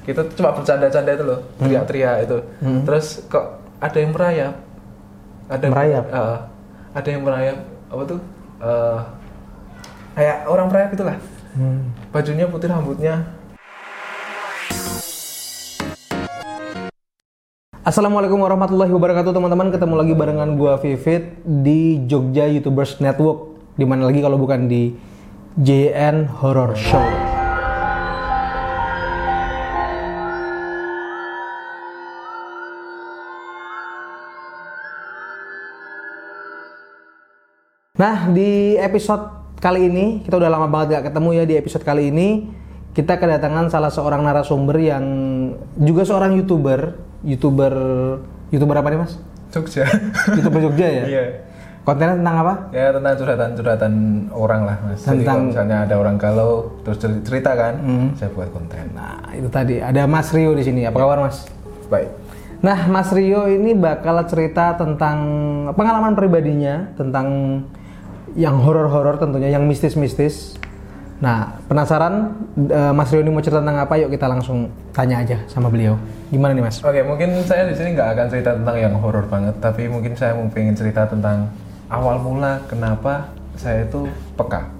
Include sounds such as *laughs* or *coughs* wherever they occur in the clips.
kita cuma bercanda-canda itu loh teriak-teriak itu Hmm. terus kok ada yang merayap ada Merayap? Eh, ada yang merayap apa tuh Eh, kayak orang merayap itulah Hmm. bajunya putih rambutnya Assalamualaikum warahmatullahi wabarakatuh teman-teman ketemu lagi barengan gua Vivit di Jogja YouTubers Network di mana lagi kalau bukan di JN Horror Show. Nah di episode kali ini kita udah lama banget gak ketemu ya di episode kali ini kita kedatangan salah seorang narasumber yang juga seorang youtuber youtuber youtuber apa nih mas? Jogja *laughs* Youtuber Jogja ya? iya Kontennya tentang apa? ya tentang curhatan-curhatan orang lah mas jadi Tentang- kalau misalnya ada orang galau terus cer- cerita kan Hmm. saya buat konten Nah itu tadi ada Mas Rio di sini. Apa kabar Mas? baik Nah Mas Rio ini bakal cerita tentang pengalaman pribadinya tentang yang horor-horor tentunya, yang mistis-mistis. Nah penasaran eh, Mas Rio ini mau cerita tentang apa? Yuk kita langsung tanya aja sama beliau. Gimana nih Mas? Oke, mungkin saya di sini nggak akan cerita tentang yang horor banget, tapi mungkin saya mau pengen cerita tentang awal mula kenapa saya itu peka.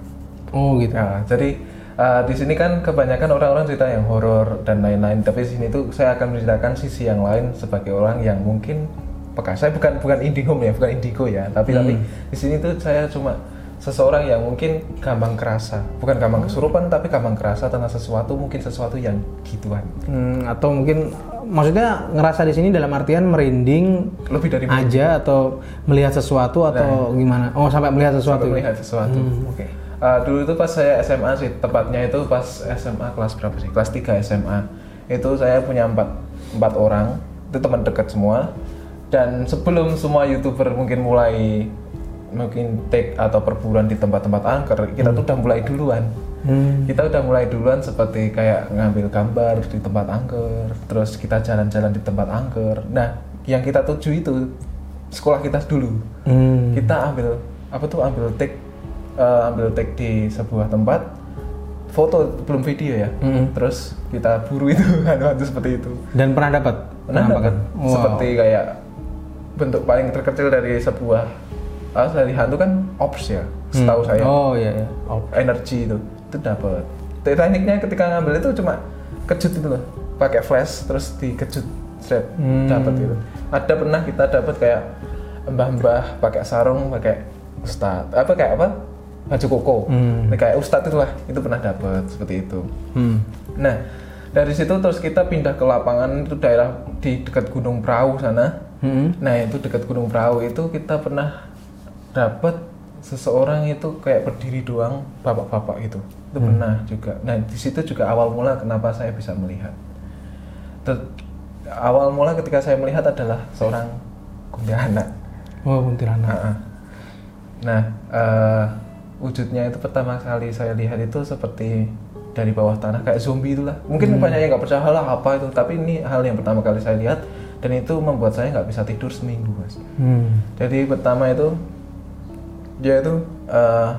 Oh gitu. Nah, jadi uh, di sini kan kebanyakan orang-orang cerita yang horor dan lain-lain, tapi di sini tuh saya akan menceritakan sisi yang lain sebagai orang yang mungkin peka. Saya bukan bukan indigo ya, bukan indigo ya, tapi tapi di sini tuh saya cuma seseorang yang mungkin gampang kerasa, bukan gampang kesurupan, tapi gampang kerasa tentang sesuatu, mungkin sesuatu yang gituan, Hmm, atau mungkin maksudnya ngerasa di sini dalam artian merinding lebih dari aja atau melihat sesuatu atau gimana? Oh sampai melihat sesuatu. Sampai melihat sesuatu. Hmm, Oke. Uh, dulu itu pas saya SMA sih, tepatnya itu pas SMA kelas berapa sih? Kelas 3 SMA. Itu saya punya empat, empat orang, itu teman dekat semua. Dan sebelum semua youtuber mungkin mulai mungkin take atau perburuan di tempat-tempat angker, kita tuh udah mulai duluan. Hmm. Kita udah mulai duluan seperti kayak ngambil gambar di tempat angker, terus kita jalan-jalan di tempat angker. Nah, yang kita tuju itu sekolah kita dulu Hmm. kita ambil apa tuh ambil take eh, ambil take di sebuah tempat foto belum video ya Mm-mm. terus kita buru itu *laughs* hantu-hantu seperti itu Dan pernah dapat? pernah dapat Wow. seperti kayak bentuk paling terkecil dari sebuah ah, dari hantu kan ops ya setahu saya. Oh iya iya. Energi itu itu dapat tekniknya ketika ngambil itu cuma kejut itu loh pakai flash terus dikejut straight Hmm. dapat itu ada pernah kita dapat kayak mbah-mbah pakai sarung pakai ustad apa kayak apa? Baju koko. Hmm. Kayak ustad itulah itu pernah dapat seperti itu. Hmm. nah dari situ terus kita pindah ke lapangan itu daerah di dekat Gunung Perahu sana Hmm. Nah itu dekat Gunung Perahu itu kita pernah dapat seseorang itu kayak berdiri doang bapak-bapak gitu. Itu pernah juga. Nah di situ juga awal mula kenapa saya bisa melihat. Ter- awal mula ketika saya melihat adalah seorang kuntilanak. Oh kuntilanak. Nah, nah eh, wujudnya itu pertama kali saya lihat itu seperti dari bawah tanah kayak zombie itulah. Mungkin banyak yang nggak percaya lah apa itu, tapi ini hal yang pertama kali saya lihat dan itu membuat saya nggak bisa tidur seminggu mas. Hmm. Jadi pertama itu dia itu eh,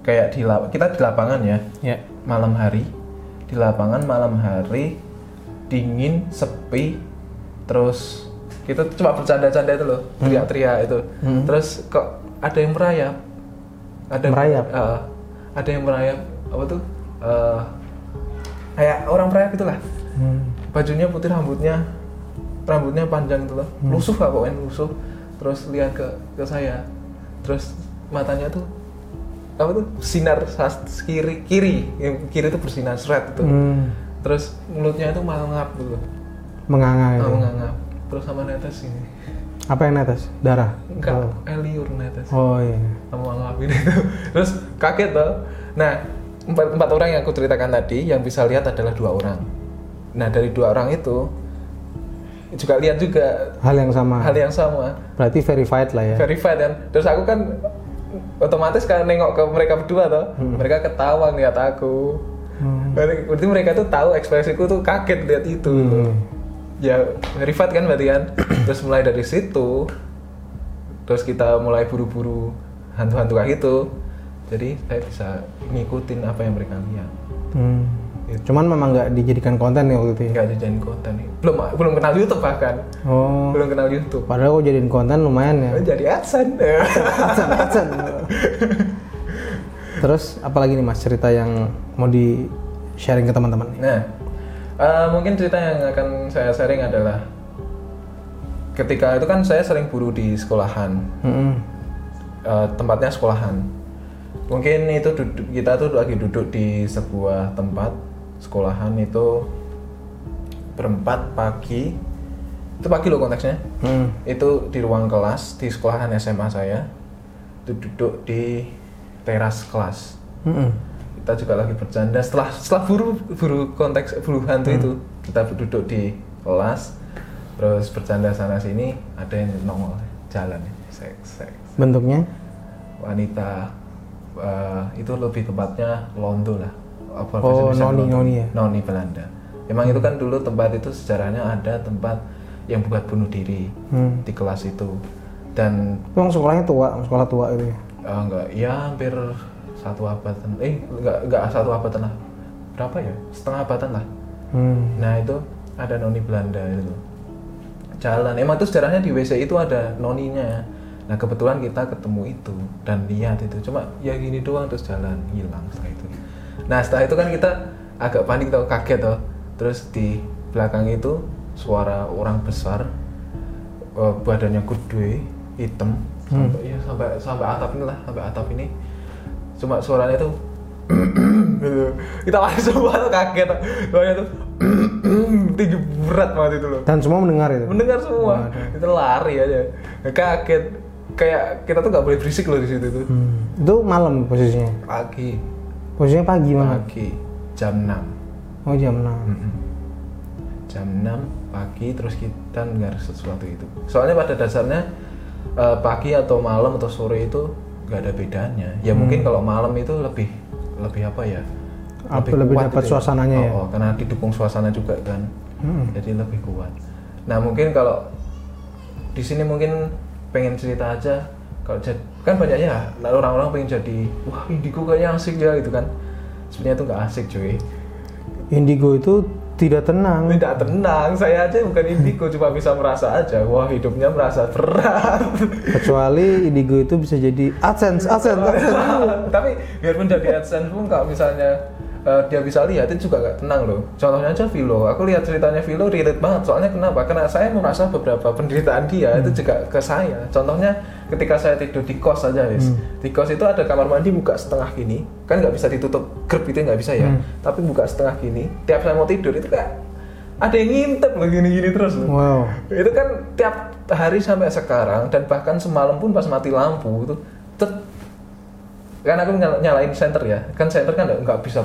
kayak di lap- kita di lapangan ya Ya. malam hari di lapangan malam hari dingin sepi terus kita cuma bercanda-canda itu loh teriak-teriak itu Hmm. terus kok ada yang merayap ada Merayap? Eh, ada yang merayap apa tuh Eh, kayak orang merayap itulah Hmm. bajunya putih rambutnya rambutnya panjang tuh loh. Lusuh lah pokoknya lusuh. Terus lihat ke ke saya. Terus matanya tuh apa tuh? Sinar kiri kiri. Yang kiri itu bersinar seret itu Hmm. terus mulutnya itu mangap gitu loh. Menganga Ah, gitu. mengangap. Terus sama netes ini. Apa yang netes? Darah? enggak Oh. eliur netes. Oh iya. sama ngapin itu. *laughs* Terus kaget tuh nah empat, empat orang yang aku ceritakan tadi yang bisa lihat adalah dua orang. Nah dari dua orang itu juga lihat juga Hal yang sama. hal yang sama Berarti verified lah ya. verified kan terus aku kan otomatis kan nengok ke mereka berdua tuh mereka ketawa ngeliat aku Hmm. berarti berarti mereka tuh tahu ekspresiku tuh kaget lihat itu Hmm. ya verified kan berarti kan *coughs* terus mulai dari situ terus kita mulai buru-buru hantu-hantu kayak gitu jadi saya bisa ngikutin apa yang mereka lihat Hmm. Gitu. Cuman memang nggak dijadikan konten nih waktu itu ya. nggak dijadiin konten belum belum kenal YouTube bahkan Oh. belum kenal YouTube Padahal kok jadiin konten lumayan ya. jadi adsense *laughs* Acen, acen. Terus apalagi nih mas cerita yang mau di sharing ke teman-teman? Nah, eh, mungkin cerita yang akan saya sharing adalah ketika itu kan saya sering buru di sekolahan, Mm-mm. Eh, tempatnya sekolahan. Mungkin itu duduk, kita tuh lagi duduk di sebuah tempat sekolahan itu berempat pagi, itu pagi loh konteksnya. Mm. Itu di ruang kelas di sekolahan SMA saya, itu duduk di teras kelas Mm-mm. kita juga lagi bercanda setelah setelah buru buru konteks buru hantu itu kita duduk di kelas terus bercanda sana sini ada yang nongol jalan seks seks Bentuknya? wanita eh, itu lebih tepatnya londo lah Oh, noni- noni ya? noni Belanda emang itu kan dulu tempat itu sejarahnya ada tempat yang buat bunuh diri Hmm. di kelas itu dan Emang sekolahnya tua, sekolah tua gitu ya? Ah, enggak, ya hampir satu abatan. Eh, enggak, enggak satu abatan lah. Berapa ya? Setengah abatan lah. Hmm. Nah itu ada noni Belanda itu. Jalan. Emang itu sejarahnya di WC itu ada noninya. Nah kebetulan kita ketemu itu dan lihat itu. Cuma ya gini doang terus jalan hilang setelah itu. Nah setelah itu kan kita agak panik tau kaget tau. Terus di belakang itu suara orang besar, eh, badannya gede, hitam, sampai ya sampai sampai atap ini lah, sampai atap ini. Cuma suaranya tuh *clears throat* gitu. Kita langsung *laughs* banget kaget. Suaranya tuh *clears throat* tinggi berat banget itu loh. Dan semua mendengar itu? Mendengar semua. Itu lari aja. Kaget. Kayak kita tuh nggak boleh berisik loh di situ tuh. Hmm. Itu malam posisinya? Pagi, Posisinya pagi mana? pagi jam 6. Oh jam 6 Mm-mm. Jam 6 pagi terus kita dengar sesuatu itu. Soalnya pada dasarnya eh, pagi atau malam atau sore itu nggak ada bedanya. Ya mungkin kalau malam itu lebih lebih apa ya? Apa, lebih kuat dapat ya. suasananya ya? Oh, oh, karena didukung suasana juga kan. Hmm. Jadi lebih kuat. Nah, mungkin kalau di sini mungkin pengen cerita aja kalau jad- kan banyak ya lalu orang-orang pengen jadi wah indigo kayaknya asik ya gitu kan. Sebenarnya itu nggak asik cuy. Indigo itu tidak tenang. Tidak tenang saya aja bukan indigo cuma bisa merasa aja wah hidupnya merasa berat. Kecuali indigo itu bisa jadi AdSense, AdSense, AdSense. Tapi biarpun jadi adsense pun kalau misalnya eh, dia bisa lihat itu juga gak tenang loh. Contohnya aja Vilo aku lihat ceritanya Vilo relate banget soalnya kenapa? Karena saya merasa beberapa penderitaan dia itu juga ke saya. Contohnya ketika saya tidur di kos aja wis di kos itu ada kamar mandi buka setengah gini. Kan nggak bisa ditutup grup itu nggak bisa ya. Tapi buka setengah gini tiap saya mau tidur itu kayak ada yang ngintip loh gini-gini terus loh. Wow. Itu kan tiap hari sampai sekarang dan bahkan semalam pun pas mati lampu itu tet. Kan aku nyala- nyalain center ya. Kan center kan nggak- bisa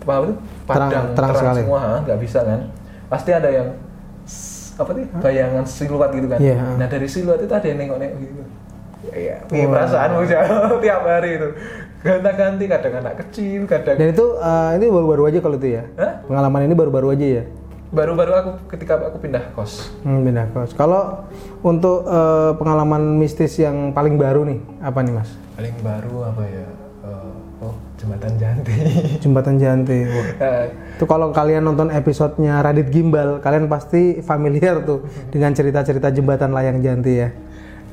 apa itu? Terang- padang terang sekali. semua ha, nggak bisa kan. Pasti ada yang apa sih bayangan siluet gitu kan. Iya. nah dari siluet itu ada yang nengok-nengok gitu Iya, punya perasaan Bang, *laughs* tiap hari itu ganti-ganti kadang anak kecil kadang Dan itu eh, ini baru-baru aja kalau itu ya Hah? Pengalaman ini baru-baru aja ya baru-baru aku ketika aku pindah kos Hmm, pindah kos. Kalau untuk eh, pengalaman mistis yang paling baru nih, apa nih mas? paling baru apa ya Eh, oh jembatan Janti *laughs* Jembatan Janti. *laughs* Itu kalau kalian nonton episodenya Radit Gimbal, kalian pasti familiar tuh dengan cerita-cerita jembatan layang Janti ya.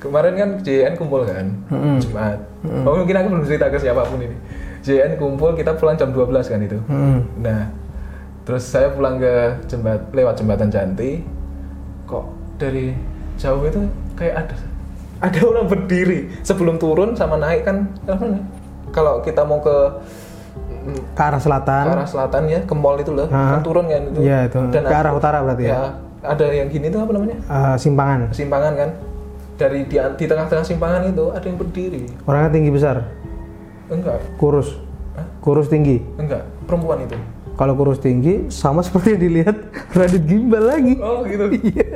Kemarin kan JN kumpul kan, Jumat. Oh mungkin aku belum cerita ke siapa pun ini. JN kumpul, kita pulang jam 12 kan itu. Hmm. Nah, terus saya pulang ke jembat lewat jembatan Janti. Kok dari jauh itu kayak ada ada orang berdiri sebelum turun sama naik kan? Kalau kita mau ke mm, Ke arah selatan. ke arah selatan ya, ke mall itu loh, kan turun kan itu. Iya, itu. Ke arah utara berarti ya? ada yang gini tuh apa namanya? eh, simpangan. Simpangan kan. Dari di, di tengah-tengah simpangan itu ada yang berdiri. Orangnya tinggi besar, Enggak, kurus, Hah? kurus tinggi. enggak, perempuan itu. Kalau kurus tinggi, sama *laughs* seperti yang dilihat Radit Gimbal lagi. Oh gitu. *laughs* Iya.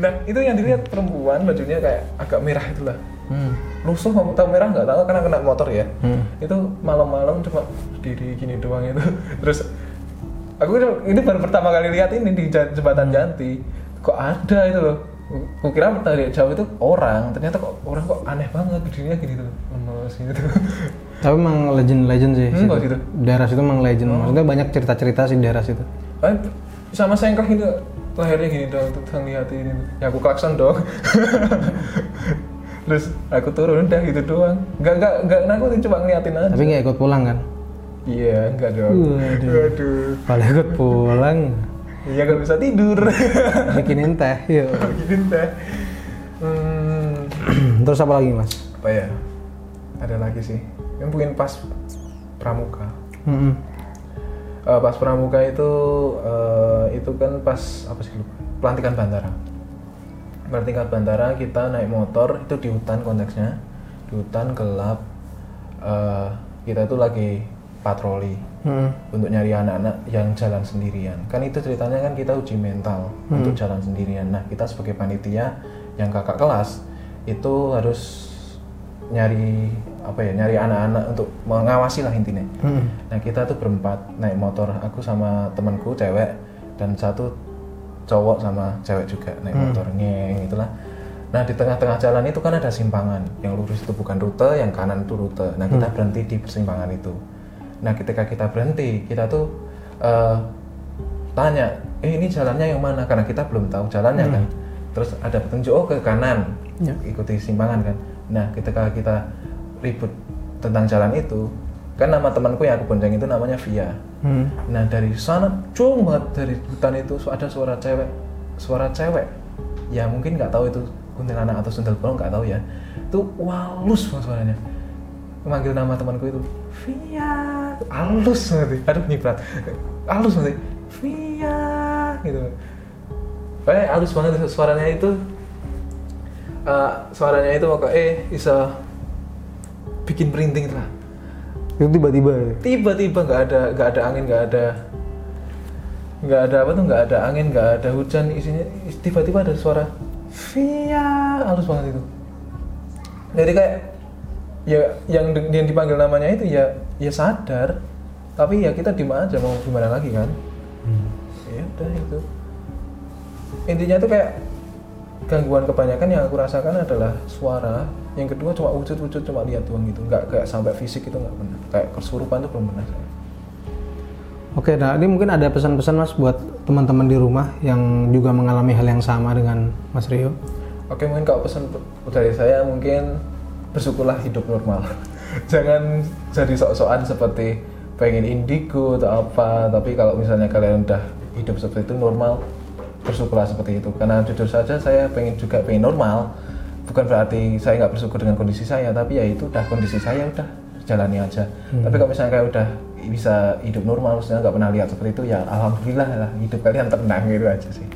Nah itu yang dilihat perempuan bajunya kayak agak merah itulah. Hmm. Lusuh nggak tahu merah nggak tahu karena kena motor ya. Hmm. Itu malam-malam cuma berdiri gini doang itu. Terus aku ini baru pertama kali lihat ini di jembatan Janti. Kok ada itu loh. Kukira dari jauh itu orang ternyata kok orang kok aneh banget berdirinya gini tuh lemes gitu Tapi emang legend-legend sih. Hmm, situ. gitu? Daerah situ emang legend. Oh. Maksudnya banyak cerita-cerita sih di daerah situ. kan sama sengkak ini lahirnya gini dong tuh tang lihat ini ya aku klakson dong *laughs* terus aku turun udah gitu doang nggak nggak nggak nakutin cuma ngeliatin aja Tapi nggak ikut pulang kan? iya nggak dong Waduh. aduh Kalau ikut pulang, iya nggak bisa tidur. *laughs* Bikinin teh. Yuk. gini teh. Hmm, *clears throat* Terus apa lagi mas? apa ya? Ada lagi sih. Yang mungkin pas pramuka. Mm-mm. Eh, pas pramuka itu eh, itu kan pas apa sih lupa. Pelantikan bandara pelantikan bandara kita naik motor itu di hutan konteksnya. Di hutan gelap. Eh, kita itu lagi patroli Mm-mm. untuk nyari anak-anak yang jalan sendirian kan itu ceritanya kan kita uji mental untuk jalan sendirian nah kita sebagai panitia yang kakak kelas itu harus nyari apa ya nyari anak-anak untuk mengawasi lah intinya Mm-mm. Nah kita tuh berempat naik motor, aku sama temanku cewek dan satu cowok sama cewek juga naik motor ngeng itulah. Nah di tengah-tengah jalan itu kan ada simpangan, yang lurus itu bukan rute, yang kanan itu rute. Nah kita berhenti di persimpangan itu. Nah ketika kita berhenti, kita tuh eh, tanya, eh ini jalannya yang mana? Karena kita belum tahu jalannya kan. Terus ada petunjuk oh ke kanan, Ya. ikuti simpangan kan. Nah ketika kita ribut tentang jalan itu, kan nama temanku yang aku bonceng itu namanya Via. Mm. Nah dari sana banget dari hutan itu ada suara cewek, suara cewek. Ya mungkin nggak tahu itu kuntilanak atau sundel bolong nggak tahu ya. Itu walus suaranya. Memanggil nama temanku itu Via, halus banget. Aduh nyiprat, halus banget. Via, gitu. Kayak halus banget suaranya itu. eh, suaranya itu pokoknya eh bisa bikin merinding lah Itu tiba-tiba ya. tiba-tiba nggak ada nggak ada angin nggak ada nggak ada apa tuh nggak ada angin nggak ada hujan isinya tiba-tiba ada suara via halus banget itu jadi kayak ya yang yang dipanggil namanya itu ya ya sadar. Tapi ya kita diem aja mau gimana lagi kan? Ya udah itu. Intinya tuh kayak gangguan kebanyakan yang aku rasakan adalah suara. Yang kedua cuma wujud-wujud cuma lihat doang gitu. Nggak kayak sampai fisik itu nggak pernah kayak kesurupan tuh belum pernah saya Oke, nah ini mungkin ada pesan-pesan mas buat teman-teman di rumah yang juga mengalami hal yang sama dengan Mas Rio. Oke mungkin kalau pesan dari saya mungkin bersyukurlah hidup normal. *laughs* Jangan jadi sok-sokan seperti pengen indigo atau apa. Tapi kalau misalnya kalian udah hidup seperti itu normal, bersyukurlah seperti itu. Karena jujur saja saya pengen juga pengen normal. Bukan berarti saya nggak bersyukur dengan kondisi saya, tapi ya itu udah kondisi saya udah jalani aja. Tapi kalau misalnya kayak udah bisa hidup normal, maksudnya nggak pernah lihat seperti itu ya alhamdulillah lah hidup kalian tenang gitu aja sih.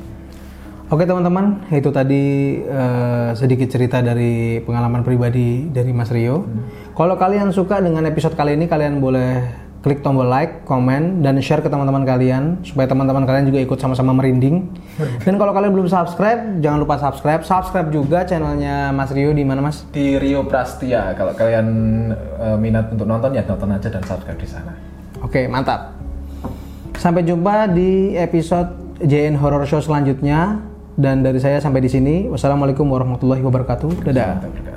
Oke teman-teman, itu tadi eh, sedikit cerita dari pengalaman pribadi dari Mas Rio. Kalau kalian suka dengan episode kali ini, kalian boleh klik tombol like, komen, dan share ke teman-teman kalian supaya teman-teman kalian juga ikut sama-sama merinding. *laughs* Dan kalau kalian belum subscribe, jangan lupa subscribe. Subscribe juga channelnya Mas Rio di mana Mas? di Rio Prastia. Kalau kalian eh, minat untuk nonton ya nonton aja dan subscribe di sana. Oke, mantap. Sampai jumpa di episode JN Horror Show selanjutnya. Dan dari saya sampai di sini. Wassalamualaikum warahmatullahi wabarakatuh. Dadah.